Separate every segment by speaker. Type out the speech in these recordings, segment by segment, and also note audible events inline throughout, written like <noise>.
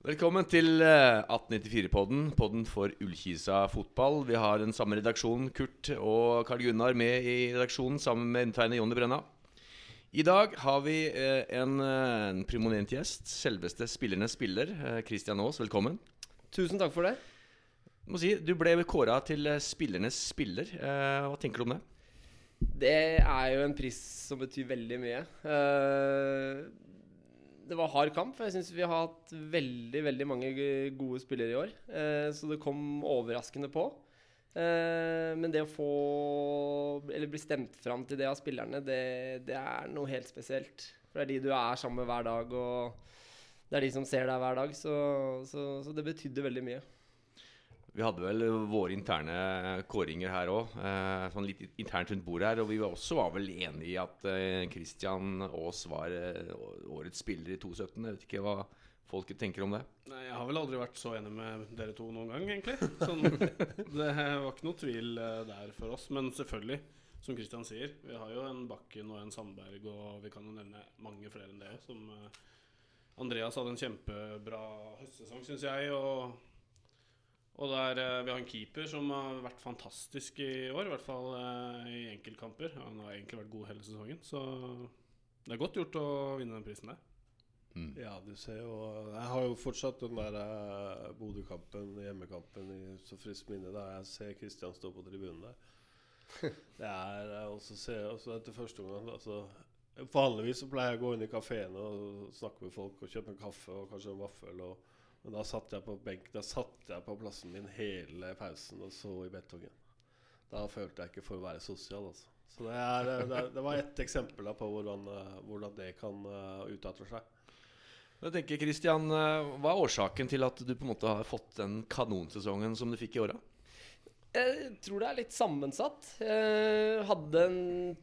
Speaker 1: Velkommen til eh, 1894-podden, podden for Ullkisa fotball. Vi har den samme redaksjonen, Kurt og Karl Gunnar, med i redaksjonen sammen med undertegnet Jonny Brenna. I dag har vi eh, en, eh, en primonent gjest. Selveste spillernes spiller. eh, Christian Aas, velkommen.
Speaker 2: Tusen takk for det.
Speaker 1: Jeg må si, Du ble kåra til eh, spillernes spiller. Eh, Hva tenker du om det?
Speaker 2: Det er jo en pris som betyr veldig mye. Eh, det var hard kamp, for jeg syns vi har hatt veldig veldig mange gode spillere i år. Eh, så det kom overraskende på. Eh, men det å få Eller bli stemt fram til det av spillerne, det, det er noe helt spesielt. For det er de du er sammen med hver dag, og det er de som ser deg hver dag. Så, så, så det betydde veldig mye.
Speaker 1: Vi hadde vel våre interne kåringer her òg, eh, sånn litt internt rundt bordet her. Og vi var også var vel enige i at eh, Christian Aas var eh, årets spiller i 2017. Jeg vet ikke hva folket tenker om det.
Speaker 3: Nei, Jeg har vel aldri vært så enig med dere to noen gang, egentlig. Sånn, <laughs> det var ikke noe tvil der for oss. Men selvfølgelig, som Kristian sier, vi har jo en Bakken og en Sandberg, og vi kan jo nevne mange flere enn det. Som Andreas hadde en kjempebra høstsesong, syns jeg. Og, og der, eh, vi har en keeper som har vært fantastisk i år, i hvert fall eh, i enkeltkamper. Han har egentlig vært god hele sesongen, så det er godt gjort å vinne den prisen der.
Speaker 4: Ja, du ser jo Jeg har jo fortsatt den der eh, Bodø-kampen, hjemmekampen, i så friskt minne da jeg ser Kristian stå på tribunen der. <laughs> Det er også også se, også etter første omgang altså, Vanligvis så pleier jeg å gå inn i kafeene og snakke med folk og kjøpe en kaffe og kanskje en vaffel. Og, men da satt jeg på benk Da satt jeg på plassen min hele pausen og så i betongen. Da følte jeg ikke for å være sosial, altså. Så det, er, eh, det, det var ett eksempel da på hvordan, eh, hvordan det kan uh, utarte seg.
Speaker 1: Jeg tenker, Christian, eh, Hva er årsaken til at du på en måte har fått den kanonsesongen som du fikk i åra?
Speaker 2: Jeg tror det er litt sammensatt. Jeg hadde en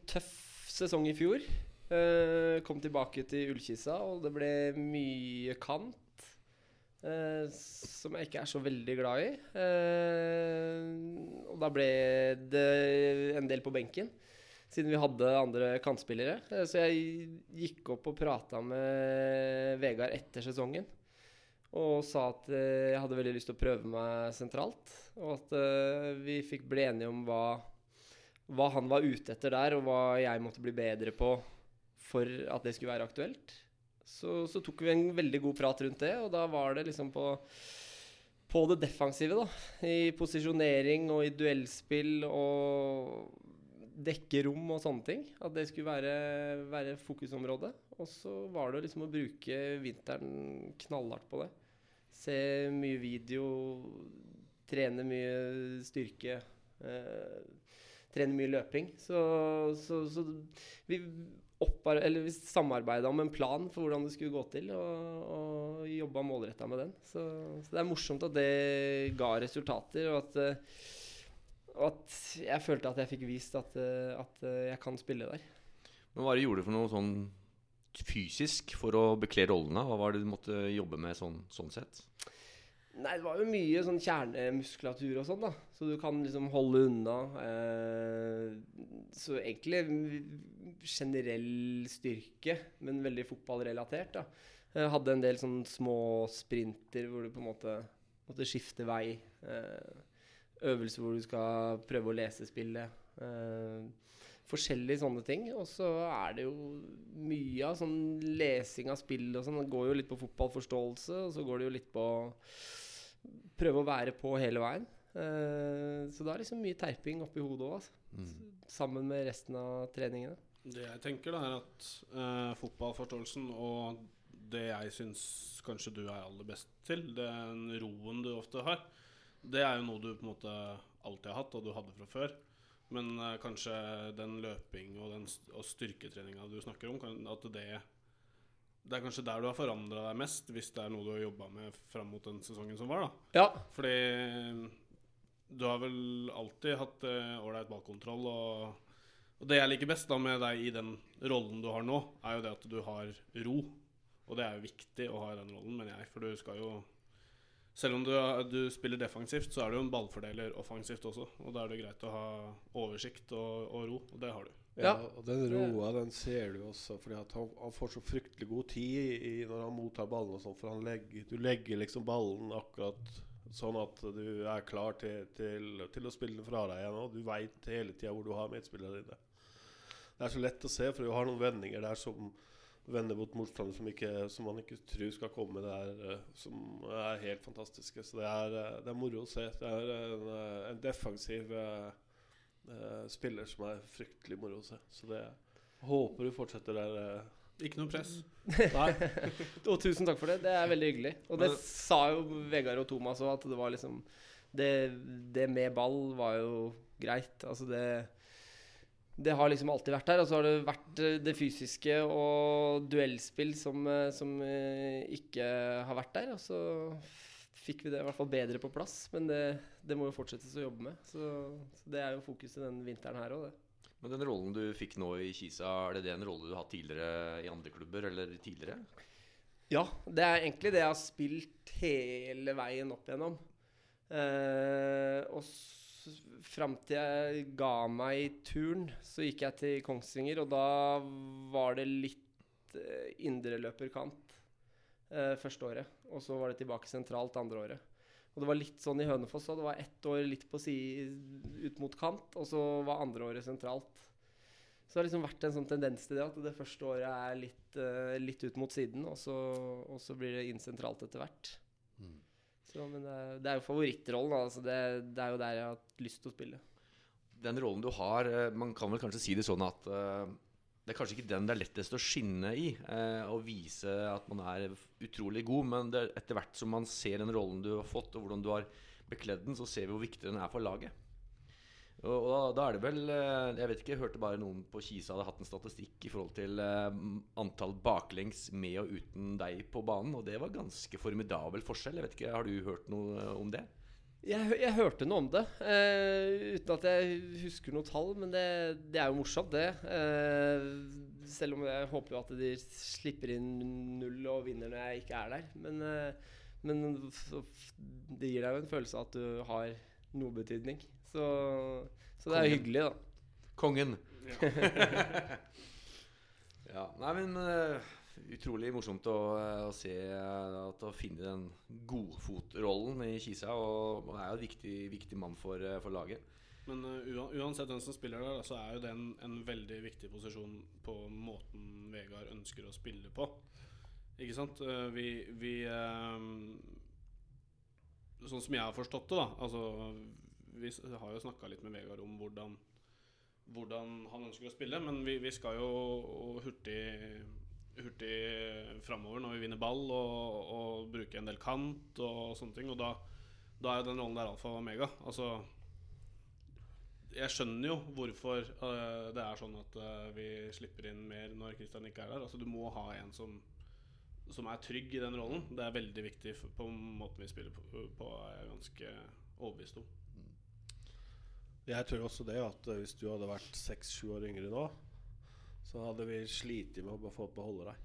Speaker 2: tøff sesong i fjor. Jeg Kom tilbake til Ullkisa, og det ble mye kant. Eh, Som jeg ikke er så veldig glad i. Eh, Og da ble det en del på benken. Siden vi hadde andre kantspillere. Eh, Så jeg gikk opp og prata med Vegard etter sesongen. Og sa at jeg hadde veldig lyst til å prøve meg sentralt. Og at vi fikk bli enige om hva, hva han var ute etter der, og hva jeg måtte bli bedre på for at det skulle være aktuelt. Så, så tok vi en veldig god prat rundt det, og da var det liksom på, på det defensive, da. I posisjonering og i duellspill og dekke rom og sånne ting. At det skulle være, være fokusområdet. Og så var det liksom å bruke vinteren knallhardt på det. Se mye video, trene mye styrke. Eh, trene mye løping. Så, så, så vi, samarbeida om en plan for hvordan det skulle gå til, og, og jobba målretta med den. Så, så det er morsomt at det ga resultater, og at eh, og at jeg følte at jeg fikk vist at, eh, at eh, jeg kan spille der.
Speaker 1: Men Hva gjorde det du for noe sånn fysisk for å bekle rollene? Hva var det du måtte jobbe med sånn, sånn sett?
Speaker 2: Nei, det var jo mye sånn kjernemuskulatur og sånn, da. Så du kan liksom holde unna. Eh, så egentlig generell styrke, men veldig fotballrelatert, da. Jeg hadde en del sånn små sprinter hvor du på en måte måtte skifte vei. Eh, øvelser hvor du skal prøve å lese spillet. Eh, forskjellige sånne ting. Og så er det jo mye av sånn lesing av spill og sånn. Det går jo litt på fotballforståelse, og så går det jo litt på prøve å være på hele veien. Eh, så da er liksom mye terping oppi hodet òg, altså.
Speaker 1: Mm.
Speaker 2: Sammen med resten av treningene.
Speaker 3: Det jeg tenker, da, er at uh, fotballforståelsen og det jeg syns kanskje du er aller best til, den roen du ofte har, det er jo noe du på en måte alltid har hatt, og du hadde fra før. Men uh, kanskje den løping og, den, st- og styrketreninga du snakker om, kan, at det Det er kanskje der du har forandra deg mest, hvis det er noe du har jobba med fram mot den sesongen som var, da.
Speaker 2: Ja.
Speaker 3: Fordi du har vel alltid hatt ålreit ballkontroll. Og, og det jeg liker best da med deg i den rollen du har nå, er jo det at du har ro. Og det er jo viktig å ha i den rollen, mener jeg. For du skal jo Selv om du, du spiller defensivt, så er du jo en ballfordeler offensivt også. Og da er det greit å ha oversikt og, og ro, og det har du.
Speaker 4: Ja, og den roa den ser du også, fordi at han, han får så fryktelig god tid i, når han mottar ballen. og sånn, For han legger, du legger liksom ballen akkurat sånn at du er klar til, til, til å spille den fra deg igjen. Og du veit hele tida hvor du har medspillerne dine. Det er så lett å se, for du har noen vendinger der som vender mot motstander som, ikke, som man ikke tror skal komme. Det er, eh, som er helt fantastiske. Så det er, eh, det er moro å se. Det er en, eh, en defensiv eh, eh, spiller som er fryktelig moro å se. Så det håper du fortsetter der. eh.
Speaker 3: Ikke noe press. <laughs>
Speaker 4: Nei,
Speaker 2: Og tusen takk for det. Det er veldig hyggelig. Og det
Speaker 1: Men-
Speaker 2: sa jo Vegard og Thomas òg, at det var liksom det, det med ball var jo greit. Altså det Det har liksom alltid vært der. Og så har det vært eh, det fysiske og duellspill som, eh, som eh, ikke har vært der. Og så fikk vi det i hvert fall bedre på plass. Men det, det må jo fortsettes å jobbe med. Så, så det er jo fokuset denne vinteren her òg, det.
Speaker 1: Men den rollen du fikk nå i Kisa, er det det en rolle du har hatt tidligere i andre klubber? Eller tidligere?
Speaker 2: Ja, det er egentlig det jeg har spilt hele veien opp igjennom. Fram til jeg ga meg i turn, så gikk jeg til Kongsvinger, og da var det litt eh, indreløperkant eh, første året. Og så var det tilbake sentralt andre året. Og det var litt sånn i Hønefoss òg. Det var ett år litt på side ut mot kant, og så var andre året sentralt. Så det har liksom vært en sånn tendens til det at det første året er litt, eh, litt ut mot siden, og så, og så blir det inn sentralt etter hvert. Så, men det er, det er jo favorittrollen. Altså det, det er jo der jeg har hatt lyst til å spille.
Speaker 1: Den rollen du har, eh, man kan vel kanskje si det sånn at uh, det er kanskje ikke den det er lettest å skinne i, Uh, og vise at man er utrolig god, men etter hvert som man ser den rollen du har fått, og hvordan du har bekledd den, så ser vi hvor viktig den er for laget. Og, da, da er det vel eh, Jeg vet ikke, jeg hørte bare noen på Kisa hadde hatt en statistikk i forhold til eh, antall baklengs med og uten deg på banen, og det var ganske formidabel forskjell. Jeg vet ikke, Har du hørt noe eh, om det?
Speaker 2: Jeg, jeg hørte noe om det, eh, uten at jeg husker noe tall, men det, det er jo morsomt, det. Eh, selv om jeg håper jo at de slipper inn null og vinner når jeg ikke er der. Men, eh, men det gir deg jo en følelse av at du har noe betydning. Så, så det er hyggelig, da.
Speaker 1: Kongen.
Speaker 3: Ja. <laughs>
Speaker 1: Ja, nei, men uh, Utrolig morsomt å, eh, å se eh, at å finne den godfotrollen i Kisa. Og, og er jo en viktig, viktig mann for, for laget.
Speaker 3: Men uh, uansett hvem som spiller der, så er jo det en, en veldig viktig posisjon på måten Vegard ønsker å spille på. Ikke sant? Uh, vi, vi uh, Sånn som jeg har forstått det, da altså, Vi har jo snakka litt med Vegard om hvordan, hvordan han ønsker å spille, men vi, vi skal jo hurtig hurtig framover når vi vinner ball, og, og bruke en del kant og sånne ting. Og da, da er den rollen der alfa og omega. Altså jeg skjønner jo hvorfor øh, det er sånn at øh, vi slipper inn mer når Kristian ikke er der. Altså Du må ha en som, som er trygg i den rollen. Det er veldig viktig på måten vi spiller på, på, er jeg ganske overbevist om.
Speaker 4: Jeg tror også det at eh, hvis du hadde vært seks-sju år yngre nå, så hadde vi slitt med å få beholde deg.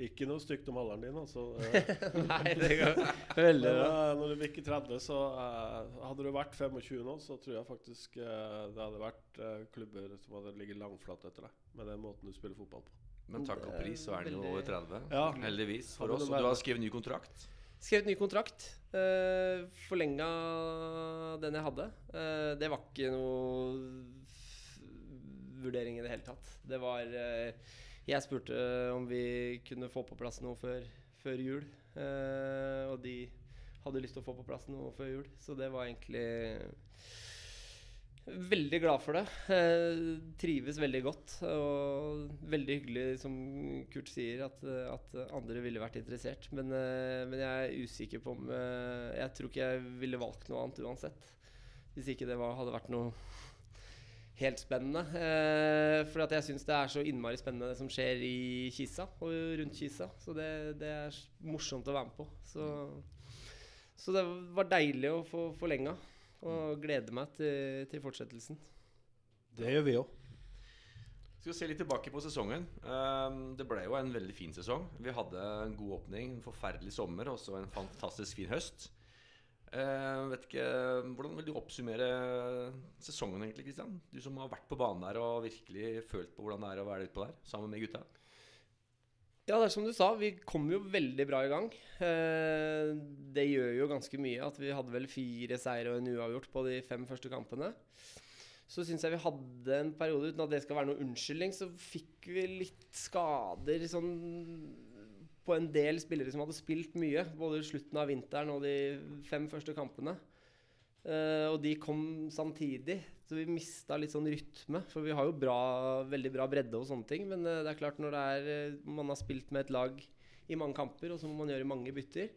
Speaker 4: Ikke noe stygt om alderen din, altså. <laughs> eh,
Speaker 2: Nei, det går veldig bra.
Speaker 4: eh, når du bikker 30, så uh, hadde du vært 25 nå, så tror jeg faktisk uh, det hadde vært uh, klubber som hadde ligget langflat etter deg. Med den måten du spiller fotball på.
Speaker 1: Men takk og pris, så er han jo over 30.
Speaker 4: Ja.
Speaker 1: Heldigvis for oss. Og du har skrevet ny kontrakt.
Speaker 2: Skrevet ny kontrakt. Uh, Forlenga den jeg hadde. Uh, det var ikke noe vurdering i det hele tatt. Det var uh, Jeg spurte om vi kunne få på plass noe før, før jul. eh, og de hadde lyst til å få på plass noe før jul, så det var egentlig Veldig glad for det. Eh, trives veldig godt. Og veldig hyggelig, som Kurt sier, at, at andre ville vært interessert. Men, eh, men jeg er usikker på om eh, Jeg tror ikke jeg ville valgt noe annet uansett. Hvis ikke det var, hadde vært noe helt spennende. For jeg syns det er så innmari spennende det som skjer i Kisa og rundt Kisa. Så det, det er morsomt å være med på. Så, så det var deilig å få forlenga. Og gleder meg til, til fortsettelsen.
Speaker 4: Det gjør vi òg.
Speaker 1: Skal vi se litt tilbake på sesongen. Ehm, det ble jo en veldig fin sesong. Vi hadde en god åpning, en forferdelig sommer og så en fantastisk fin høst. Eh, vet ikke, Hvordan vil du oppsummere sesongen, egentlig, Kristian? Du som har vært på banen der og virkelig følt på hvordan det er å være ute på der sammen med gutta.
Speaker 2: Ja, det er som du sa, vi kom jo veldig bra i gang. Eh, det gjør jo ganske mye at vi hadde vel fire seire og en uavgjort på de fem første kampene. Så syns jeg vi hadde en periode, uten at det skal være noen unnskyldning, så fikk vi litt skader sånn på en del spillere som hadde spilt mye, både i slutten av vinteren og de fem første kampene. Eh, og de kom samtidig, så vi mista litt sånn rytme. For vi har jo bra, veldig bra bredde og sånne ting, men eh, det er klart når det er, eh, man har spilt med et lag i mange kamper, og så må man gjøre mange bytter,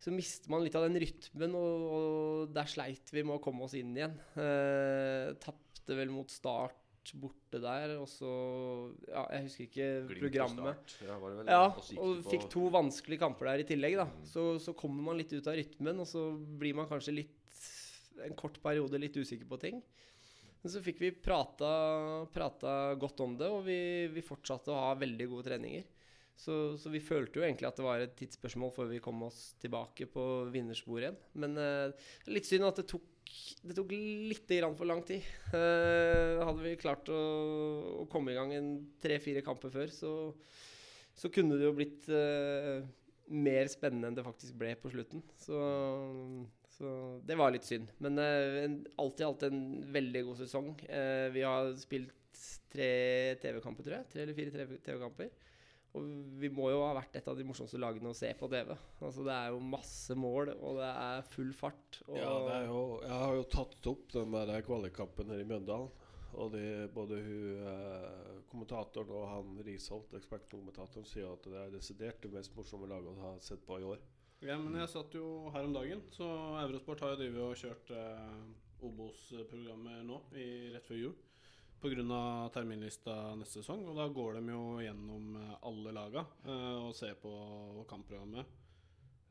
Speaker 2: så mister man litt av den rytmen, og, og der sleit vi med å komme oss inn igjen. Eh, Tapte vel mot Start borte der, og så Ja, jeg husker ikke
Speaker 1: Glimt
Speaker 2: programmet.
Speaker 1: Ja, vel,
Speaker 2: Ja,
Speaker 1: og
Speaker 2: fikk to vanskelige kamper der i tillegg, da.
Speaker 1: Mm.
Speaker 2: Så, så kommer man litt ut av rytmen, og så blir man kanskje litt en kort periode litt usikker på ting. Men så fikk vi prata, prata godt om det, og vi, vi fortsatte å ha veldig gode treninger. Så, så vi følte jo egentlig at det var et tidsspørsmål før vi kom oss tilbake på vinnersporet igjen. Men eh, litt synd at det tok, det tok litt for lang tid. Eh, hadde vi klart å, å komme i gang en tre-fire kamper før, så, så kunne det jo blitt eh, mer spennende enn det faktisk ble på slutten. Så, så det var litt synd. Men uh, en, alt i alt en veldig god sesong. Uh, vi har spilt tre TV-kamper, tror jeg. Tre eller fire TV- TV-kamper. Og vi må jo ha vært et av de morsomste lagene å se på TV. Altså Det er jo masse mål, og det er full fart.
Speaker 4: Ja, jo, jeg har jo tatt opp den der kvalikkampen her i Mjøndalen. Og de, både hun, eh, kommentatoren og han Risholt, ekspertkommentatoren, sier at det er desidert det mest morsomme laget å ha sett på i år.
Speaker 3: Ja, men jeg satt jo her om dagen, så Eurosport har jo drevet og kjørt eh, Obos-programmet nå i, rett før jul. Pga. terminlista neste sesong. Og da går de jo gjennom eh, alle laga eh, og ser på kampprogrammet.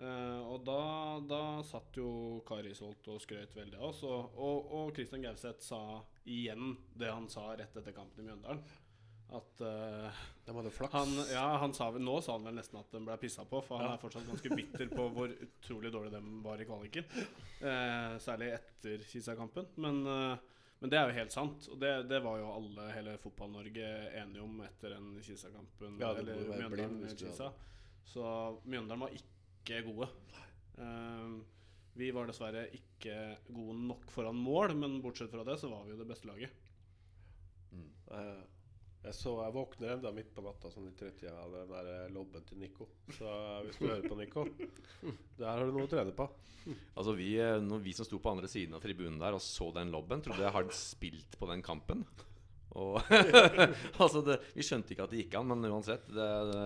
Speaker 3: Eh, og da, da satt jo Kari Solt og skrøt veldig av oss. Og, og, og Christian Gauseth sa igjen det han sa rett etter kampen i Mjøndalen. At uh,
Speaker 4: De hadde flaks.
Speaker 3: han, ja, han sa nå sa han vel nesten at den ble pissa på, for han
Speaker 4: Ja.
Speaker 3: er fortsatt ganske bitter på hvor utrolig dårlig de var i kvaliken. Uh, særlig etter Kisa-kampen. Men, uh, men det er jo helt sant. Og det, det var jo alle, hele Fotball-Norge enige om etter den Kisa-kampen.
Speaker 4: Ja,
Speaker 3: eller Mjøndalen
Speaker 4: blind
Speaker 3: Mjøndalen-Kisa Så Mjøndalen var ikke gode. Vi var dessverre ikke gode nok foran mål, men bortsett fra det så var vi jo det beste laget.
Speaker 4: Eh, Jeg, så, jeg våkner enda midt på natta sånn i tretida av den der eh, lobben til Nico. Så eh, hvis du hører på Nico, der har du noe å trene på.
Speaker 1: Altså vi, eh, vi som sto på andre siden av tribunen der og så den lobben, trodde jeg hadde spilt på den kampen. Og <laughs> altså det, Vi skjønte ikke at det gikk an, men uansett. Det, det,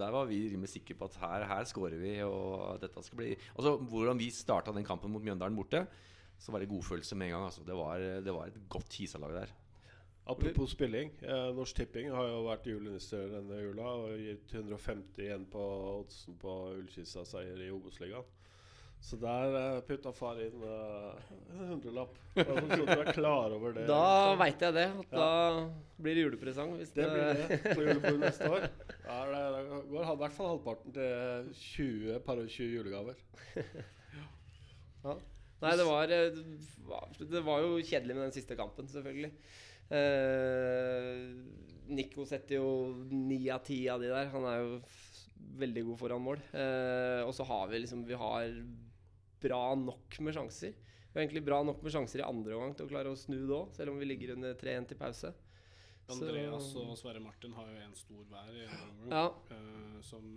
Speaker 1: der var vi rimelig sikre på at her, her scorer vi, og dette skal bli Altså Hvordan vi starta den kampen mot Mjøndalen borte, så var det godfølelse med en gang. Altså. Det, var, det var et godt Kisa-lag der.
Speaker 4: Apropos spilling. Eh, Norsk Tipping har jo vært julenisser denne jula og gitt 150 igjen på oddsen på Ullkisa-seier i Obos-ligaen. Så der eh, putta far inn eh, en hundrelapp. Sånn at du er klar over det.
Speaker 2: Da veit jeg det. At da blir det julepresang. Hvis
Speaker 4: Det blir det på julebordet neste år. <laughs> Ja, det, det går i hvert fall halvparten til 20 par og 20 julegaver. <laughs>
Speaker 2: Nei, det var, eh, det var jo kjedelig med den siste kampen, selvfølgelig. Eh, Nico setter jo ni av ti av de der. Han er jo veldig god foran mål. Eh, og så har vi liksom Vi har bra nok med sjanser. Vi har egentlig bra nok med sjanser i andre omgang til å klare å snu det òg, selv om vi ligger under 3-1 til pause. Så-
Speaker 3: Andreas og Sverre Martin har jo en stor hver i omgang.
Speaker 2: Ja.
Speaker 3: eh, som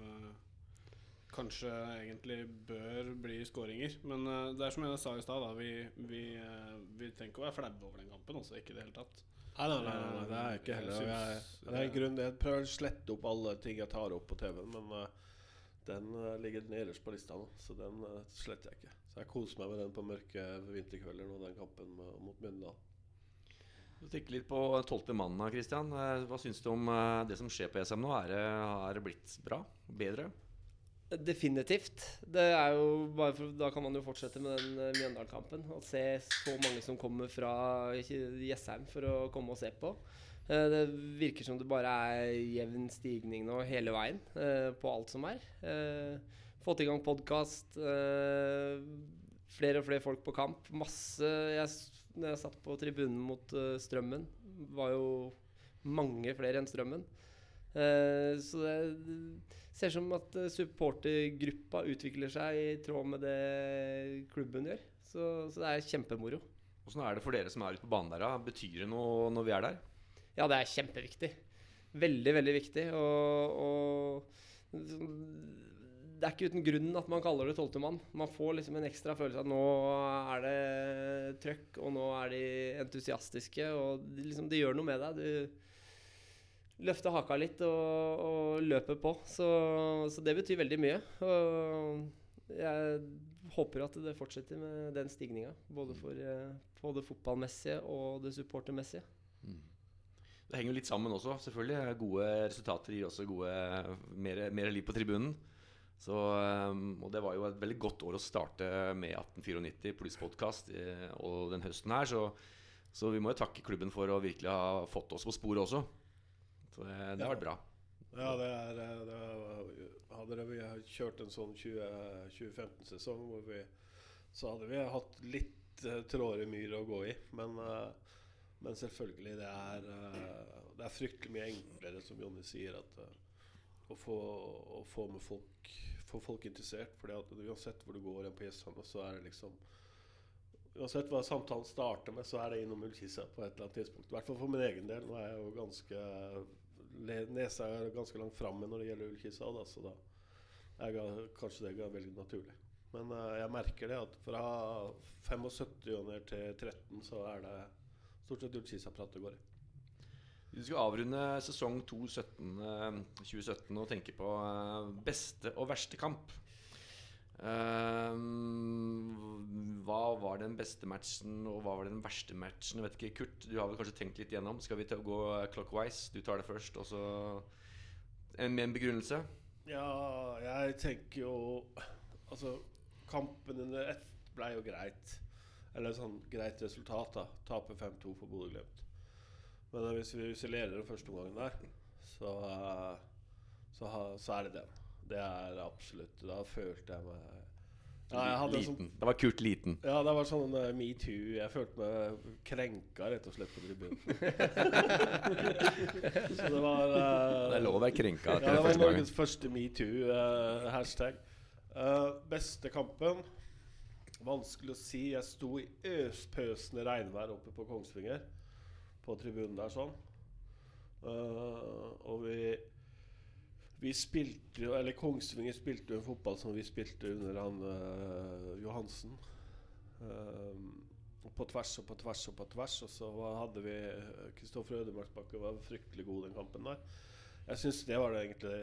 Speaker 3: kanskje egentlig bør bli skåringer. Men eh, det er som jeg sa i stad, vi, vi, eh, vi trenger ikke å være flaue over den kampen. Også, ikke i det hele tatt.
Speaker 4: Nei, nei, nei, nei, det er jeg ikke heller. Jeg, Jeg, er grunn Jeg prøver å slette opp alle ting jeg tar opp på TV-en, men uh, den uh, ligger nederst på lista nå, så den uh, sletter jeg ikke. Så jeg koser meg med den på mørke vinterkvelder nå, den kampen med, mot Mjøndalen.
Speaker 1: Du tenker litt på tolvte mannen, Christian. Hva syns du om det som skjer på ESM nå? Er det, har det blitt bra? Bedre?
Speaker 2: Definitivt. For, Da kan man jo fortsette med den eh, Mjøndalen-kampen. Og se så mange som kommer fra Jessheim for å komme og se på. Eh, Det virker som det bare er jevn stigning nå hele veien eh, på alt som er. Eh, Fått i gang podkast. flere og flere folk på kamp. Masse jeg, Når jeg satt på tribunen mot uh, Strømmen, var jo mange flere enn Strømmen. Eh, så det ser ut som at eh, supportergruppa utvikler seg i tråd med det klubben gjør. Så, så det er kjempemoro.
Speaker 1: Åssen er det for dere som er ute på banen der? da? Betyr det noe når vi er der?
Speaker 2: Ja, det er kjempeviktig. Veldig, veldig viktig. Og, og det er ikke uten grunn at man kaller det tolvte mann. Man får liksom en ekstra følelse av at nå er det trøkk, og nå er de entusiastiske. Og det, liksom, de gjør noe med deg. Du løfter haka litt og, og løpe på. Så, så det betyr veldig mye. Og jeg håper at det fortsetter med den stigninga. Både for eh, det fotballmessige og det supportermessige.
Speaker 1: Det henger jo litt sammen også, selvfølgelig. Gode resultater gir også gode, mer, mer liv på tribunen. Så, um, og det var jo et veldig godt år å starte med 1894 pluss podkast og den høsten her. Så, så vi må jo takke klubben for å virkelig ha fått oss på sporet også. Så det, det har vært bra.
Speaker 4: Ja, det er, eh, det er Hadde vi kjørt en sånn 2015-sesong hvor vi Så hadde vi hatt litt uh, tråder i myr å gå i. Men, eh, men selvfølgelig, det er, eh, det er fryktelig mye enklere, som Jonny sier, at eh, å få, å få med folk Få folk interessert. For uansett hvor du går på gjestene, så er det liksom Uansett hva samtalen starter med, så er det innom ullkissa på et eller annet tidspunkt. I hvert fall for min egen del. Nå er jeg jo ganske Nesa er ganske langt framme når det gjelder ullkissa, da, så da er kanskje det er veldig naturlig. Men uh, jeg merker det at fra 75 og ned til 13 så er det stort sett Ullkisa-prat det går i.
Speaker 1: Vi skal avrunde sesong 2 17, eh, 2017 og tenke på eh, beste og verste kamp. Eh, hva var den beste matchen, og hva var den verste matchen? Jeg vet ikke, Kurt, du har vel kanskje tenkt litt gjennom. Skal vi gå clockwise? Du tar det først, og så med en begrunnelse?
Speaker 4: Ja, jeg tenker jo Altså, kampen under ett ble jo greit. Eller sånn greit resultat, da. Taper 5-2 for Bodø-Glimt. Men eh, hvis vi leder den første omgangen der, så, eh, så, så er det den. Det er absolutt Da følte jeg meg ja, jeg sånn
Speaker 1: liten. Det var Kurt liten.
Speaker 4: Ja, det var sånn uh, metoo. Jeg følte meg krenka, rett og slett, på tribunen. <laughs> så det var uh,
Speaker 1: Det er lov å være krenka
Speaker 4: Ja, det var. Norges første metoo-hashtag. beste kampen? Vanskelig å si. Jeg sto i øspøsende regnvær oppe på Kongsvinger. På tribunen der sånn. Uh, og vi vi spilte jo Eller Kongsvinger spilte jo fotball som vi spilte under han uh, Johansen. Um, på tvers og på tvers og på tvers. Og så hadde vi Kristoffer Ødemarksbakke var fryktelig god den kampen der. Jeg syns det var det egentlig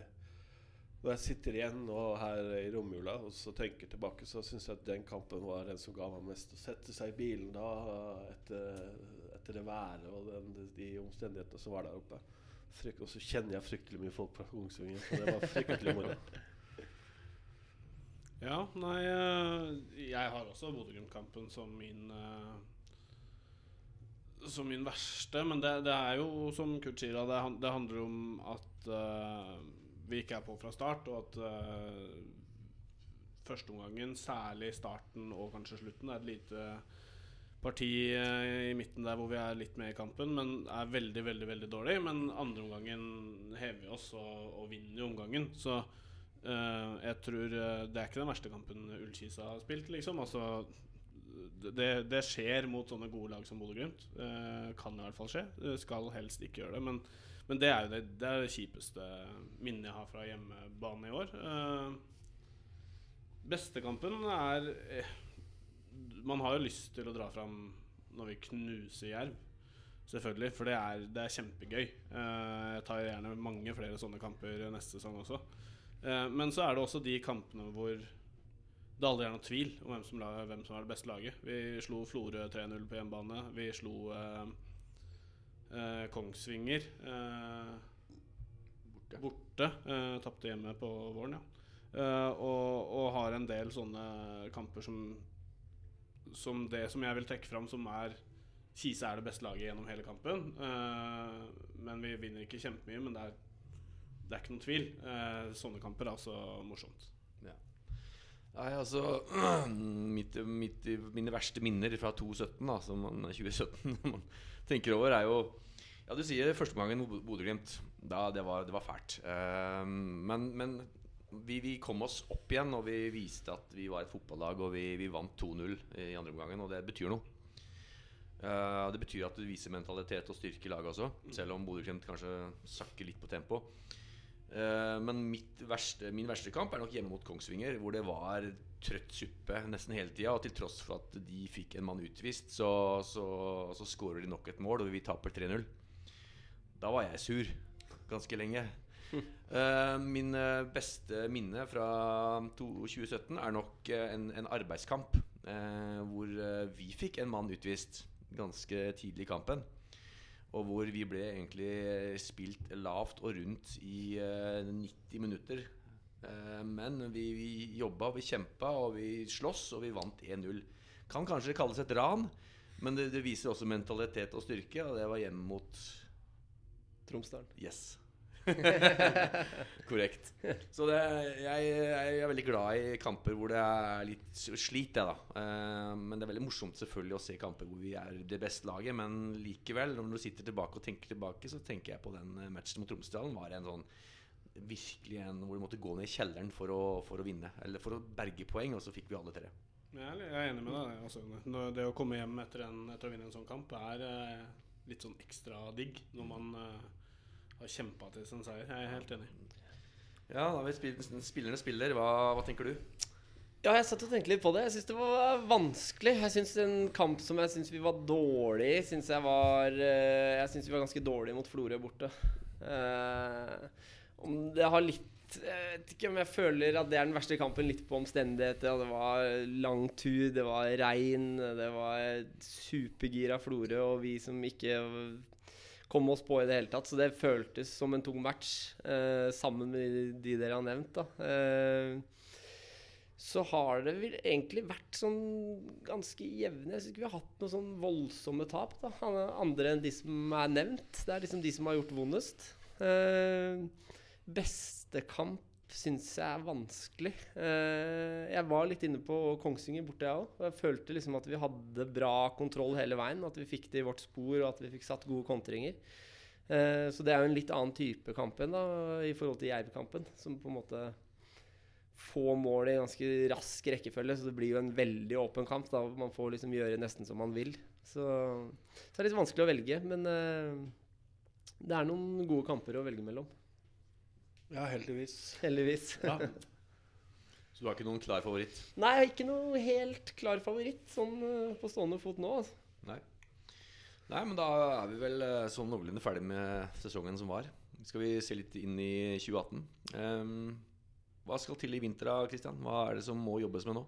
Speaker 4: Når jeg sitter igjen nå her i romjula og så tenker tilbake, så syns jeg at den kampen var den som ga meg mest. Å sette seg i bilen da etter, etter det været og den, de omstendighetene som var der oppe. Frykt, og så kjenner jeg fryktelig mye folk fra Kongsvinger, så det var fryktelig moro.
Speaker 3: Ja, nei eh, Jeg har også Bodø-Glimt-kampen som min eh, Som min verste. Men det, det er jo, som Kurt sier, det, det handler om at uh, vi ikke er på fra start, og at uh, førsteomgangen, særlig starten og kanskje slutten, er et lite parti eh, i midten der hvor vi er litt med i kampen, men er veldig, veldig veldig dårlig. Men andre omgangen hever vi oss og, og vinner omgangen. Så uh, jeg tror eh, det er ikke den verste kampen Ullkisa har spilt, liksom. Altså, det, det skjer mot sånne gode lag som Bodø-Glimt. Uh, kan i hvert fall skje. Det skal helst ikke gjøre det. Men, men det er jo det, det, er det kjipeste minnet jeg har fra hjemmebane i år. Beste kampen er Man har jo lyst til å dra fram når vi knuser Jerv. Selvfølgelig, for det er, det er kjempegøy. Eh, jeg tar gjerne mange flere sånne kamper neste sesong også. Eh, men så er det også de kampene hvor det aldri er noen tvil om hvem som, hvem som er det beste laget. Vi slo Florø 3-0 på hjemmebane. Vi slo eh, eh, Kongsvinger eh, borte. borte eh, Tapte hjemme på våren, ja. Eh, og, og har en del sånne kamper som Som det som jeg vil trekke fram, som er Kise er det beste laget gjennom hele kampen. Eh, men vi vinner ikke kjempemye, men det er, det er ikke noen tvil. Eh, sånne kamper er altså morsomt.
Speaker 1: Nei, altså <clears throat> mitt, mitt, Mine verste minner fra 2017, da, som man, 2017 <laughs> man tenker over, er jo Ja, du sier første gangen Bodø-Glimt. Det, det var fælt. Uh, men, men vi, vi, kom oss opp igjen, og vi viste at vi var et fotballag. Og vi, vi vant 2-0 i andre omgangen, og det betyr noe. Uh, det betyr at du viser mentalitet og styrke i laget også, selv om Bodø-Glimt kanskje sakker litt på tempo. Uh, men verste, min verste kamp er nok hjemme mot Kongsvinger, hvor det var trøtt suppe nesten hele tida. Og til tross for at de fikk en mann utvist, så, så, så skårer de nok et mål, og vi taper 3-0. Da var jeg sur ganske lenge. Uh, min beste minne fra 2017 er nok en, en arbeidskamp. Hvor vi fikk en mann utvist ganske tidlig i kampen. Og hvor vi ble egentlig spilt lavt og rundt i uh, 90 minutter. men vi, vi jobba, vi kjempa, og vi sloss, og vi vant 1-0. Kan kanskje kalles et ran, men det, det viser også mentalitet og styrke, og det var hjemme mot
Speaker 2: Tromsdalen.
Speaker 1: Yes. <laughs> Korrekt. Så det, jeg, jeg, er veldig glad i kamper hvor det er litt slit, jeg, da. Uh, men det er veldig morsomt selvfølgelig å se kamper hvor vi er det beste laget. Men likevel, når du sitter tilbake og tenker tilbake, så tenker jeg på den eh, matchen mot Tromsdalen. Var en sånn virkelig en hvor du måtte gå ned i kjelleren for å, for å vinne. Eller for å berge poeng, og så fikk vi alle tre.
Speaker 3: Jeg er enig med deg. Altså, det å komme hjem etter, en, etter, å vinne en sånn kamp er eh, litt sånn ekstra digg når man eh, har kjempa til sin seier. Jeg er helt enig.
Speaker 1: Ja, da vi spillerne spiller. Hva, hva, tenker du?
Speaker 2: Ja, jeg satt og tenkte litt på det. Jeg syns det var vanskelig. Jeg syns en kamp som jeg syns vi var dårlig i, syns jeg var eh, Jeg syns vi var ganske dårlige mot Florø borte. Eh, om det har litt jeg vet ikke om jeg føler at det er den verste kampen. Litt på omstendigheter. Det var lang tur, det var regn, det var supergira Florø, og vi som ikke kom oss på i det hele tatt. Så det føltes som en tung match, eh, sammen med de dere har nevnt. da. Eh, så har det vel egentlig vært sånn ganske jevne. Jeg syns ikke vi har hatt noen sånn voldsomme tap. da. Andre enn de som er nevnt. Det er liksom de som har gjort vondest. Eh, beste kamp syns jeg er vanskelig. Uh, jeg var litt inne på Kongsvinger borte, jeg òg. Jeg følte liksom at vi hadde bra kontroll hele veien. At vi fikk det i vårt spor, og at vi fikk satt gode kontringer. Uh, så det er jo en litt annen type kamp enn da, i forhold til Jerv-kampen. Som på en måte få mål i ganske rask rekkefølge. Så det blir jo en veldig åpen kamp. da Man får liksom gjøre nesten som man vil. Så, så det er litt vanskelig å velge. Men uh, det er noen gode kamper å velge mellom.
Speaker 4: Ja, heldigvis.
Speaker 2: Heldigvis. Ja.
Speaker 1: Så du har ikke noen klar favoritt?
Speaker 2: Nei, jeg har ikke noen helt klar favoritt sånn uh, på stående fot nå. Altså.
Speaker 1: Nei. Nei, men da er vi vel uh, sånn noenlunde ferdig med sesongen som var. Skal vi se litt inn i 2018. Um, ehm, hva skal til i vinter, da, Christian? Hva er det som må jobbes med nå?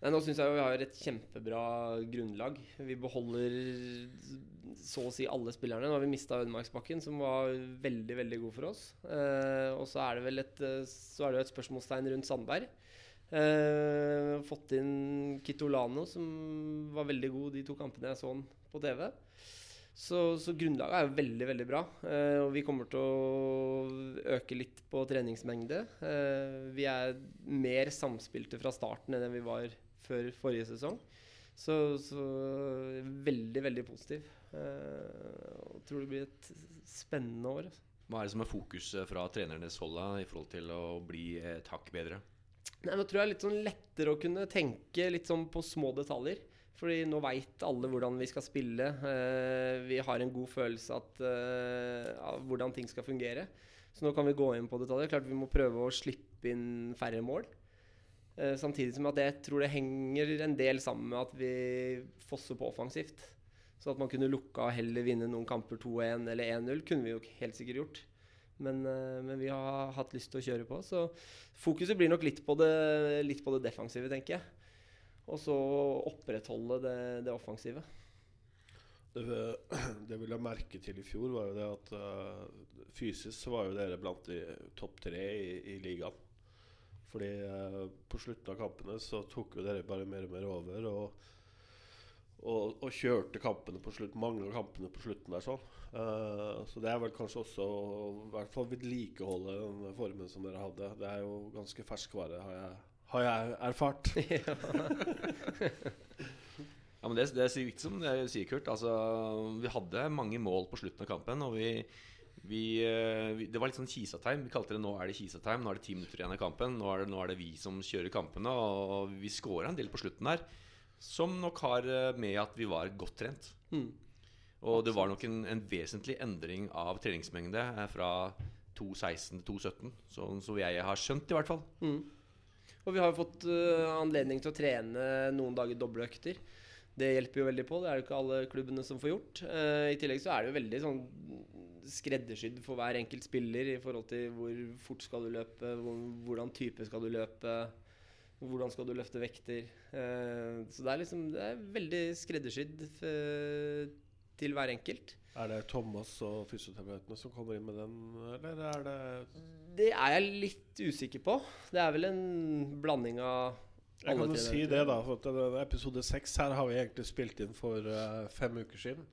Speaker 2: Nei, nå syns jeg vi har et kjempebra grunnlag. Vi beholder så å si alle spillerne. Nå har vi mista Ødemarksbakken, som var veldig veldig god for oss. Eh, og så er det vel et, eh, så er det et spørsmålstegn rundt Sandberg. Eh, fått inn Kitolano, som var veldig god de to kampene jeg så han på TV. Så, så, grunnlaget er jo veldig veldig bra. Eh, og vi kommer til å øke litt på treningsmengde. Eh, vi er mer samspilte fra starten enn vi var før forrige sesong. Så, så veldig, veldig positiv. Uh, og tror det blir et spennende år. Altså.
Speaker 1: Hva er det som er fokuset fra trenernes hold i forhold til å bli et hakk bedre?
Speaker 2: Nei, nå tror jeg det er litt sånn lettere å kunne tenke litt sånn på små detaljer. Fordi nå veit alle hvordan vi skal spille. Uh, vi har en god følelse at, uh, av hvordan ting skal fungere. Så nå kan vi gå inn på detaljer. Klart vi må prøve å slippe inn færre mål. Uh, samtidig som at jeg tror det henger en del sammen med at vi fosser på offensivt. Så at man kunne lukka og heller vinne noen kamper 2-1 eller 1-0, kunne vi jo helt sikkert gjort. Men, uh, men, vi har hatt lyst til å kjøre på. Så fokuset blir nok litt på det, litt på det defensive, tenker jeg. Og så opprettholde det, det offensive.
Speaker 4: Det, det vi la merke til i fjor, var jo det at uh, fysisk så var jo dere blant de topp tre i, i ligaen. Fordi eh, på slutten av kampene så tok jo dere bare mer og mer over. Og, og, og kjørte kampene på slutt, mange av kampene på slutten der sånn. Uh, så det er vel kanskje også i hvert fall vedlikeholde den formen som dere hadde. Det er jo ganske ferskvare, har jeg, har jeg erfart. <laughs>
Speaker 1: Ja, men det, det er viktig som det sier Kurt. Altså, vi hadde mange mål på slutten av kampen. Og vi, vi, eh, vi Det var litt sånn Kisa-time. Vi kalte det 'nå er det Kisa-time'. Nå er det ti minutter igjen av kampen. Nå er, det, nå er det vi som kjører kampene. Og vi scora en del på slutten der. Som nok har eh, med at vi var godt trent.
Speaker 2: Mm.
Speaker 1: Og det var nok en, en vesentlig endring av treningsmengde eh, fra 2.16 til 2.17. Sånn som jeg har skjønt, i hvert fall.
Speaker 2: Mm. Og vi har jo fått anledning til å trene noen dager doble økter. Det hjelper jo veldig på. Det er det ikke alle klubbene som får gjort. I tillegg så er det jo veldig sånn skreddersydd for hver enkelt spiller i forhold til hvor fort skal du løpe, hvordan type skal du løpe, hvordan skal du løfte vekter. Eh, så det er liksom Det er veldig skreddersydd eh, til hver enkelt.
Speaker 4: Er det Thomas og fysioterapeutene som kommer inn med den, eller er det
Speaker 2: Det er jeg litt usikker på. Det er vel en blanding av
Speaker 4: Jeg kan jo si det, da. For episode seks her har vi egentlig spilt inn for eh, fem uker siden.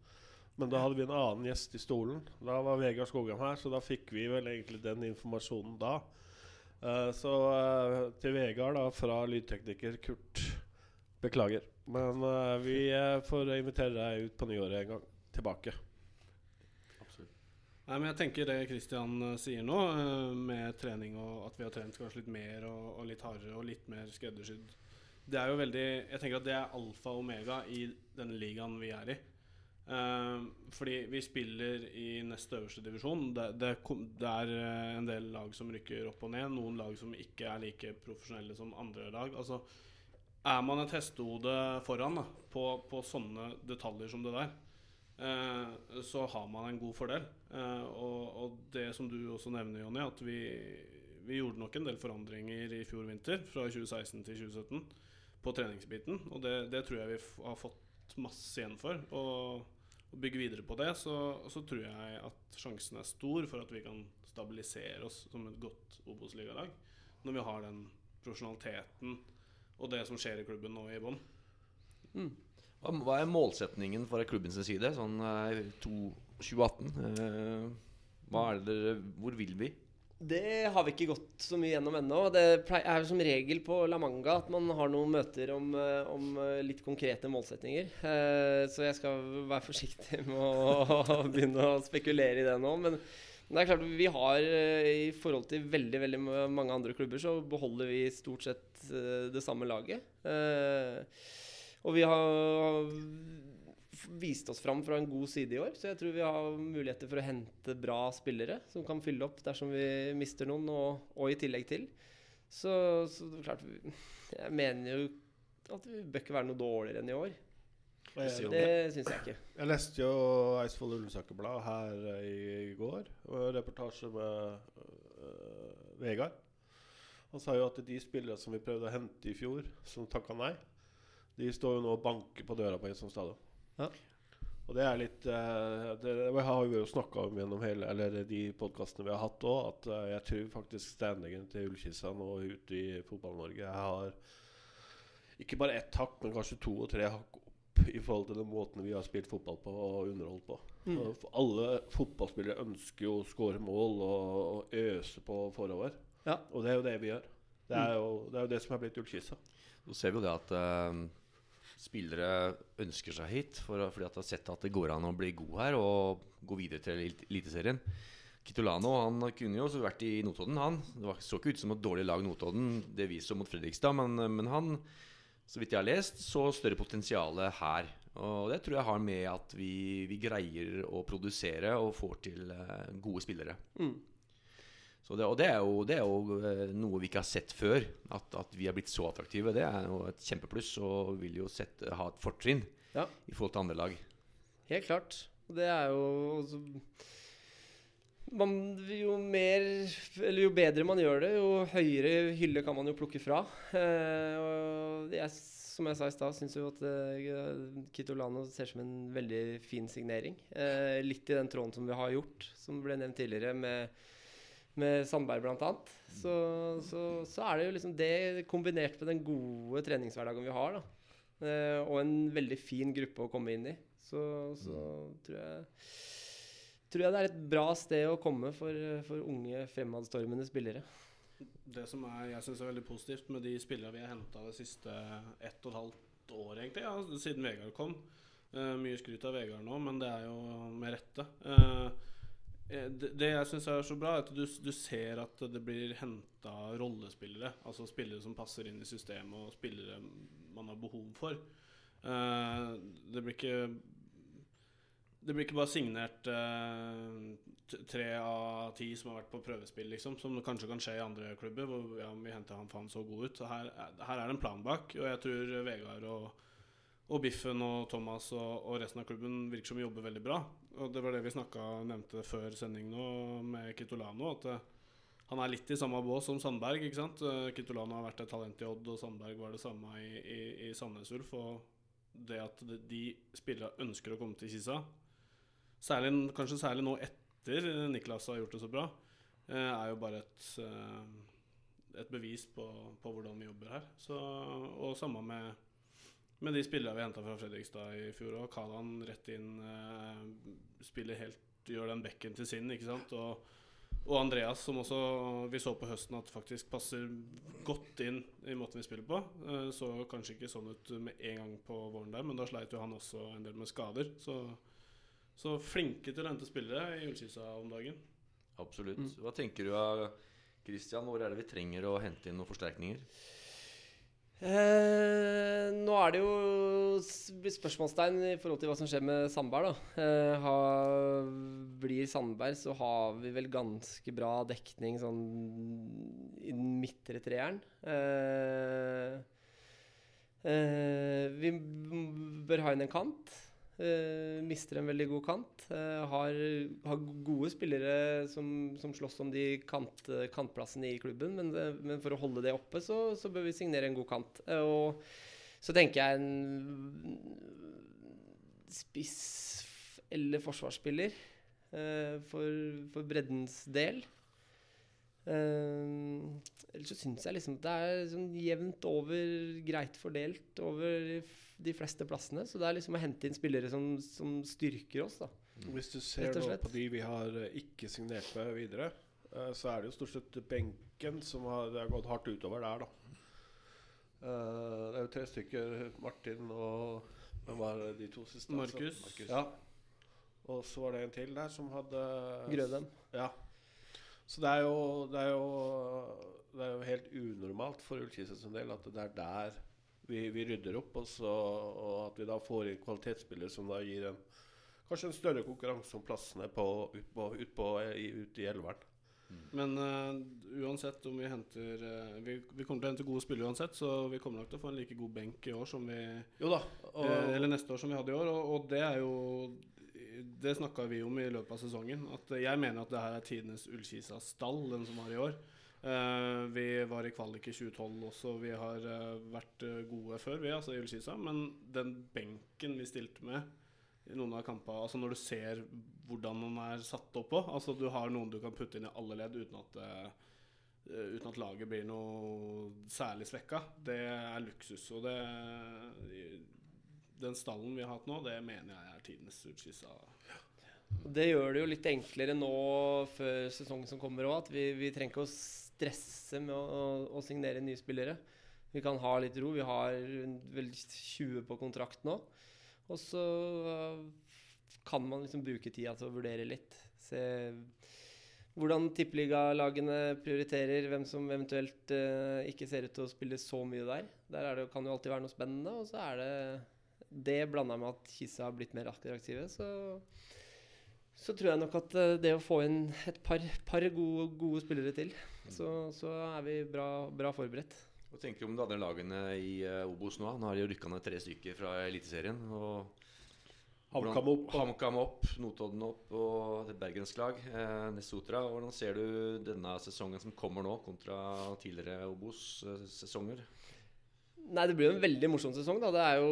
Speaker 4: Men da hadde vi en annen gjest i stolen. Da var Vegard Skogheim her, så da fikk vi vel egentlig den informasjonen da. Uh, så uh, til Vegard da, fra lydtekniker Kurt Beklager. Men uh, vi får invitere deg ut på nyåret en gang. Tilbake.
Speaker 3: Nei, men jeg tenker det Christian eh, sier nå, med trening og at vi har trent kanskje litt mer og, og litt hardere og litt mer skreddersydd Det er jo veldig Jeg tenker at det er alfa og omega i denne ligaen vi er i. Eh, fordi vi spiller i nest øverste divisjon. Det, det, det er eh, en del lag som rykker opp og ned. Noen lag som ikke er like profesjonelle som andre lag. Altså, er man et hestehode foran da, på, på sånne detaljer som det der, eh, så har man en god fordel. Eh, og, og det som du også nevner, Jonny, at vi, vi gjorde nok en del forandringer i fjor vinter, fra 2016 til 2017, på treningsbiten. Og det, det tror jeg vi har fått masse igjen for. Og, og bygge videre på det, så, så tror jeg at sjansen er stor for at vi kan stabilisere oss som et godt Obos-ligalag. Når vi har den profesjonaliteten og det som skjer i klubben nå i bånn.
Speaker 1: Hva, hva er målsetningen fra klubbens side? Sånn eh, 2018. eh, Hvor vil vi?
Speaker 2: Det har vi ikke gått så mye gjennom ennå. Det er som regel på La Manga at man har noen møter om, eh, om eh, litt konkrete målsetninger. Eh, Så jeg skal være forsiktig med å <laughs> begynne å spekulere i det nå. Men det er klart vi har i forhold til veldig veldig mange andre klubber, så beholder vi stort sett det samme laget. Og vi har f- vist oss fram fra en god side i år, så jeg tror vi har muligheter for å hente bra spillere som kan fylle opp dersom vi mister noen, og, og i tillegg til. Så, så klart Jeg mener jo at vi bør ikke være noe dårligere enn i år.
Speaker 4: Jeg,
Speaker 2: Det syns jeg ikke.
Speaker 4: jeg leste jo Eidsvoll Ullensaker Blad her eh, i går. Og reportasje med øh, Vegard. Han sa jo at de spillere som vi prøvde å hente i fjor, som takka nei, de står jo nå og banker på døra på Eidsvoll stadion.
Speaker 2: Ja.
Speaker 4: Og det er litt uh, det, det har vi jo snakka om gjennom hele Eller de podkastene vi har hatt òg, at uh, jeg tror faktisk standingen til Ullkissa nå ute i Fotball-Norge har ikke bare ett hakk, men kanskje to og tre hakk opp i forhold til den måten vi har spilt fotball på og underholdt på.
Speaker 2: Mm.
Speaker 4: Og for Alle fotballspillere ønsker jo å skåre mål og, og øse på forover.
Speaker 2: Ja.
Speaker 4: Og det er jo det vi gjør. Det er jo det, er jo det som er blitt Ullkissa.
Speaker 1: Nå ser vi jo det at eh, spillere ønsker seg hit for, fordi at de har sett at det går an å bli god her og gå videre til Eliteserien. Kitolano han kunne jo også vært i Notodden, han. Det var, så ikke ut som et dårlig lag, Notodden. Det vi så mot Fredrikstad. Men, men han, så vidt jeg har lest, så større potensial her. Og det tror jeg har med at vi, vi greier å produsere og får til eh, gode spillere.
Speaker 2: Mm.
Speaker 1: Så det, og det er, jo, det er jo eh, noe vi ikke har sett før. At, at vi er blitt så attraktive. Det er jo et kjempepluss og vil jo sette, ha et fortrinn
Speaker 2: Ja.
Speaker 1: i forhold til andre lag.
Speaker 2: Helt klart. Det er jo også man, Jo mer Eller jo bedre man gjør det, jo høyere hylle kan man jo plukke fra. Eh, jeg, som jeg sa i stad, syns jo at eh, Kitolano ser som en veldig fin signering. Eh, litt i den tråden som vi har gjort, som ble nevnt tidligere, med, med Sandberg bl.a. Så, så, så er det jo liksom det kombinert med den gode treningshverdagen vi har, da. Eh, og en veldig fin gruppe å komme inn i. Så, så tror jeg tror jeg det er et bra sted å komme for, for unge, fremadstormende spillere.
Speaker 3: Det som er, jeg synes er veldig positivt med de spillerne vi har henta det siste ett og et halvt år, egentlig, ja, siden Vegard kom Uh, Mye skryt av Vegard nå, men det er jo med rette. Eh, det, det jeg syns er så bra, er at du, du ser at det blir henta rollespillere. Altså spillere som passer inn i systemet, og spillere man har behov for. Uh, det blir ikke Det blir ikke bare signert tre uh, av ti som har vært på prøvespill, liksom. Som kanskje kan skje i andre klubber, hvor ja, vi henter han faen så god ut. Så her, er- her er det en plan bak, og jeg tror Vegard og og Biffen og Thomas og, og resten av klubben virker som jobber veldig bra. Og det var det vi snakka, nevnte før sending nå med Kitolano. At uh, han er litt i samme bås som Sandberg. ikke sant? Uh, Kitolano har vært et talent i Odd, og Sandberg var det samme i, i, i Sandnes Ulf. Og det at de, spillerne ønsker å komme til Kisa, særlig, kanskje særlig nå etter Niklas har gjort det så bra, uh, er jo bare et, et bevis på, på hvordan vi jobber her. Så, og samme med med de spillerne vi henta fra Fredrikstad i fjor òg. Kalan rett inn, eh, spiller helt Gjør den bekken til sin, ikke sant. Og, og Andreas, som også vi så på høsten at faktisk passer godt inn i måten vi spiller på. Eh, så kanskje ikke sånn ut med en gang på våren der, men da sleit jo han også en del med skader. Så, så flinke til å hente spillere i Ullskisa om dagen.
Speaker 1: Absolutt.
Speaker 2: Mm.
Speaker 1: Hva tenker du av Christian? Hvor er det vi trenger å hente inn noen forsterkninger?
Speaker 2: Eh, nå er det jo spørsmålstegn i forhold til hva som skjer med Sandberg. da eh, ha, Blir Sandberg, så har vi vel ganske bra dekning sånn i den midtre treeren. Eh, eh, vi bør ha inn en kant. Eh, mister en veldig god kant. Uh, har, har gode spillere som, som slåss om de kant, kantplassene i klubben, men, det, men for å holde det oppe, så, så bør vi signere en god kant. Uh, og så tenker jeg en spiss eller forsvarsspiller eh, for, for breddens del. Uh, ellers så syns jeg liksom det er sånn jevnt over, greit fordelt over de fleste plassene. Så det er liksom å hente inn spillere som, som styrker oss, da.
Speaker 4: Hvis du ser nå på de vi har eh, ikke signert med videre, eh, så er det jo stort sett benken som har, har gått hardt utover der, da. Eh, det er jo tre stykker. Martin og Hvem var de to siste?
Speaker 3: Markus.
Speaker 4: Ja. Og så var det en til der som hadde
Speaker 2: Grødem.
Speaker 4: Ja. Så det er jo Det er jo, det er jo helt unormalt for Ullkisa sin del at det er der vi, vi rydder opp, og, så, og at vi da får inn kvalitetsspillere som da gir en kanskje en større konkurranse om plassene på, ut, på, ut, på, i, ut i elveren.
Speaker 3: Men uh, uansett om vi henter uh, vi, vi kommer til å hente gode spillere uansett, så vi kommer nok til å få en like god benk i år som vi
Speaker 4: Jo da. Og,
Speaker 3: uh, eller neste år som vi hadde i år. Og, og det er jo Det snakka vi om i løpet av sesongen. At jeg mener at det her er tidenes Ullkisa-stall, den som var i år. Eh, vi var i kvalik i 2012 også. Vi har eh, vært eh, gode før, vi, altså i Ullkisa. Men den benken vi stilte med i noen av kampene Altså når du ser hvordan den er satt opp på Altså du har noen du kan putte inn i alle ledd uten at uten at laget blir noe særlig svekka. Det er luksus. Og det Den stallen vi har hatt nå, det mener jeg er tidenes Ullkisa.
Speaker 2: Det gjør det jo litt enklere nå før sesongen som kommer òg, at vi, vi trenger ikke å stresse med å, å, å signere nye spillere. Vi kan ha litt ro. Vi har vel 20 på kontrakt nå. Og så øh, kan man liksom bruke tida til å vurdere litt. Se hvordan tippeligalagene prioriterer, hvem som eventuelt uh, ikke ser ut til å spille så mye der. Der er det, kan jo alltid være noe spennende. Og så er det det blanda med at Kisa har blitt mer attraktive, så så tror jeg nok at eh, det å få inn et par, par gode, gode spillere til, så, så er vi bra, bra forberedt.
Speaker 1: Hva tenker du om de andre lagene i eh, Obos nå? Nå har de jo rykka ned tre stykker fra Eliteserien. og
Speaker 4: HamKam opp. og-
Speaker 1: HamKam opp, Notodden opp og et bergenslag, eh, Nesotra. Hvordan ser du denne sesongen som kommer nå, kontra tidligere Obos-sesonger?
Speaker 2: Nei, det blir jo en veldig morsom sesong, da. Det er jo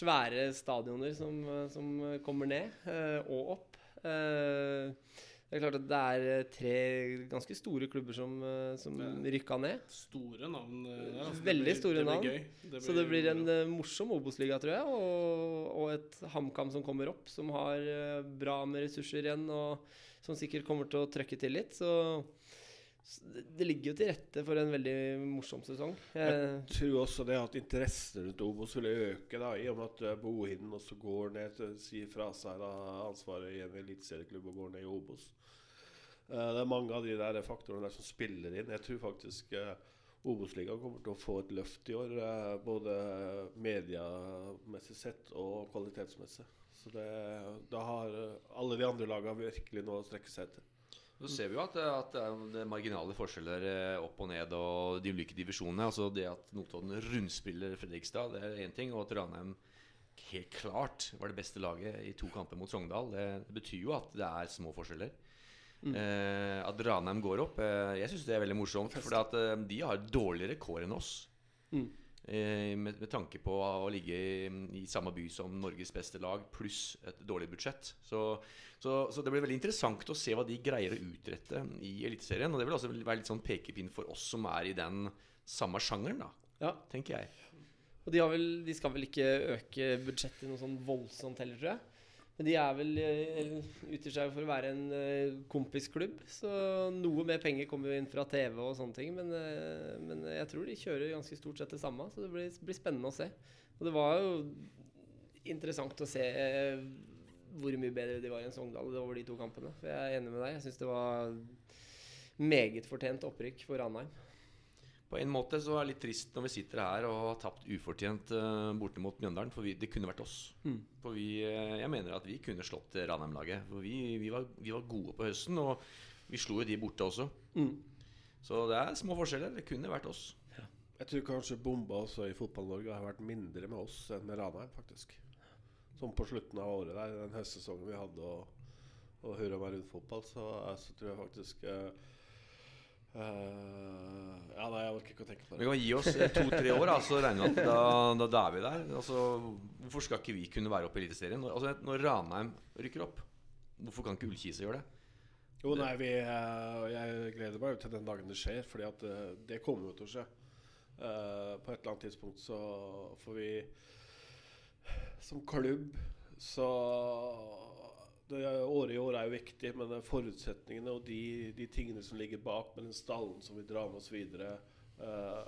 Speaker 2: svære stadioner som, som kommer ned eh, og opp. Eh, det er klart at det er eh, tre ganske store klubber som, eh, som rykka ned.
Speaker 3: Store navn. Ja, altså.
Speaker 2: Veldig
Speaker 3: blir-
Speaker 2: store
Speaker 3: det blir
Speaker 2: navn. Så det blir en uh, morsom Obos-liga, tror jeg. Og, og et HamKam som kommer opp, som har uh, bra med ressurser igjen, og som sikkert kommer til å trøkke til litt. Så det, det ligger jo til rette for en veldig morsom sesong.
Speaker 4: Jeg tror også det at interessen rundt Obos ville øke, da, i og med at eh, Bohinen også går ned, sier fra seg da, ansvaret i en eliteserieklubb og går ned i Obos. Eh, det er mange av de der faktorene der som spiller inn. Jeg tror faktisk eh, Obos-ligaen kommer til å få et løft i år, både mediemessig sett og kvalitetsmessig. Så det, da har alle de andre lagene virkelig noe å strekke seg etter.
Speaker 1: Så ser vi jo at, at det er er marginale forskjeller eh, opp og ned og de ulike divisjonene. Altså det at Notodden rundspiller Fredrikstad, det er én ting. Og at Ranheim helt klart var det beste laget i to kamper mot Sogndal. Det, det betyr jo at det er små forskjeller. Eh, at Ranheim går opp, eh, jeg syns det er veldig morsomt. For eh, de har dårligere kår enn oss.
Speaker 2: Mm.
Speaker 1: Eh, med, med tanke på å ligge i, i samme by som Norges beste lag, pluss et dårlig budsjett. Så, så, så det blir veldig interessant å se hva de greier å utrette i Eliteserien. Og det vil også være litt sånn pekepinn for oss som er i den samme sjangeren, da,
Speaker 2: ja.
Speaker 1: tenker jeg.
Speaker 2: Og de, har vel, de skal vel ikke øke budsjettet noe sånn voldsomt heller, tror jeg. De er vel eh, utgir seg for å være en eh, kompisklubb, så noe mer penger kommer jo inn fra TV og sånne ting. Men, eh, men jeg tror de kjører ganske stort sett det samme, så det blir, blir spennende å se. Og det var jo interessant å se hvor mye bedre de var enn Sogndal over de to kampene. For jeg er enig med deg. Jeg syns det var meget fortjent opprykk for Ranheim.
Speaker 1: På en måte så er det litt trist når vi sitter her og har tapt ufortjent uh, borte mot Mjøndalen. For vi, det kunne vært oss.
Speaker 2: Mm.
Speaker 1: For vi, eh, jeg mener at vi kunne slått Ranheim-laget. For vi, vi, var, vi var gode på høsten, og vi slo jo de borte også.
Speaker 2: Mm.
Speaker 1: Så det er små forskjeller. Det kunne vært oss.
Speaker 4: Jeg tror kanskje bomba også i Fotball-Norge har vært mindre med oss enn med Ranheim, faktisk. Som på slutten av året der, den høstsesongen vi hadde og, og Hurra meg rundt fotball, så, eh, så tror jeg faktisk eh, eh, Ja, nei, jeg orker ikke å tenke på det.
Speaker 1: Vi kan gi oss eh, to-tre år, da, så regner vi at da, da, da er vi der. Altså, hvorfor skal ikke vi kunne være oppe i Eliteserien? Når- Altså, når Ranheim rykker opp, hvorfor kan ikke Ullkise gjøre det?
Speaker 4: Jo, nei, vi, eh, jeg gleder meg til den dagen det skjer, fordi at det kommer jo til å skje. Uh, på et eller annet tidspunkt så får vi Som klubb så Året i år er jo viktig, men forutsetningene og de, de tingene som ligger bak, med den stallen som vi drar med oss videre uh,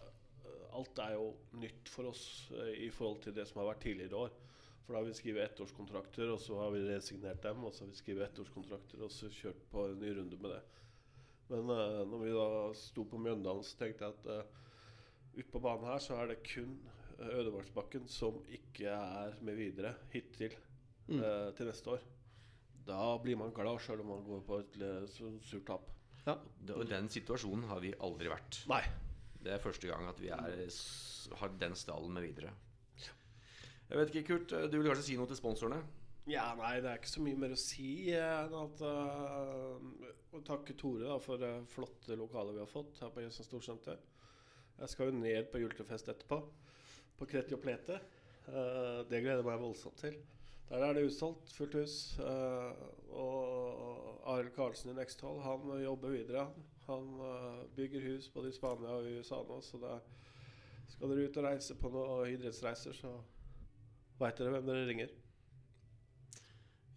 Speaker 4: Alt er jo nytt for oss uh, i forhold til det som har vært tidligere år. For da har vi skrevet ettårskontrakter, og så har vi resignert dem. Og så har vi skrevet ettårskontrakter og så kjørt på en ny runde med det. Men uh, når vi da sto på Mjøndalen, så tenkte jeg at uh, ute på banen her så er det kun Ødemarksbakken som ikke er med videre hittil
Speaker 2: Mm.
Speaker 4: uh, til neste år. Da blir man glad sjøl om man går på et uh, surt tap.
Speaker 2: Ja.
Speaker 1: Og den situasjonen har vi aldri vært.
Speaker 4: Nei.
Speaker 1: Det er første gang at vi er, har den stallen med videre. Jeg vet ikke, Kurt, du vil kanskje si noe til sponsorene?
Speaker 4: Ja, nei, det er ikke så mye mer å si eh, enn at uh, Å takke Tore da, for det flotte lokalet vi har fått her på Jøssen Storsenter. Jeg skal jo ned på julefest etterpå, på Kreti og Plete. Uh, det gleder jeg meg voldsomt til. Der er det utsolgt, fullt hus. eh, og Arild Karlsen i Nexthold, han jobber videre. Han, eh, bygger hus både i Spania og i USA nå, så da skal dere ut og reise på noen idrettsreiser, så veit dere hvem dere ringer.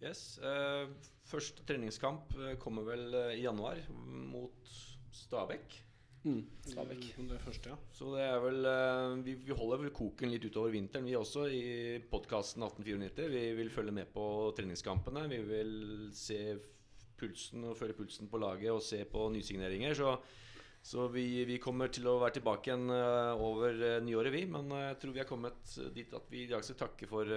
Speaker 1: Yes. Eh, første treningskamp eh, kommer vel i januar mot Stabæk.
Speaker 2: Mm. Stabæk.
Speaker 3: Mm, Det første, ja.
Speaker 1: Så det er vel eh, vi, vi holder vel koken litt utover vinteren, vi også, i podkasten 1894. Vi vil følge med på treningskampene. Vi vil se pulsen og følge pulsen på laget og se på nysigneringer. Så, så vi, vi kommer til å være tilbake igjen eh, over eh, nyåret, vi. Men jeg tror vi er kommet dit at vi i dag skal takke for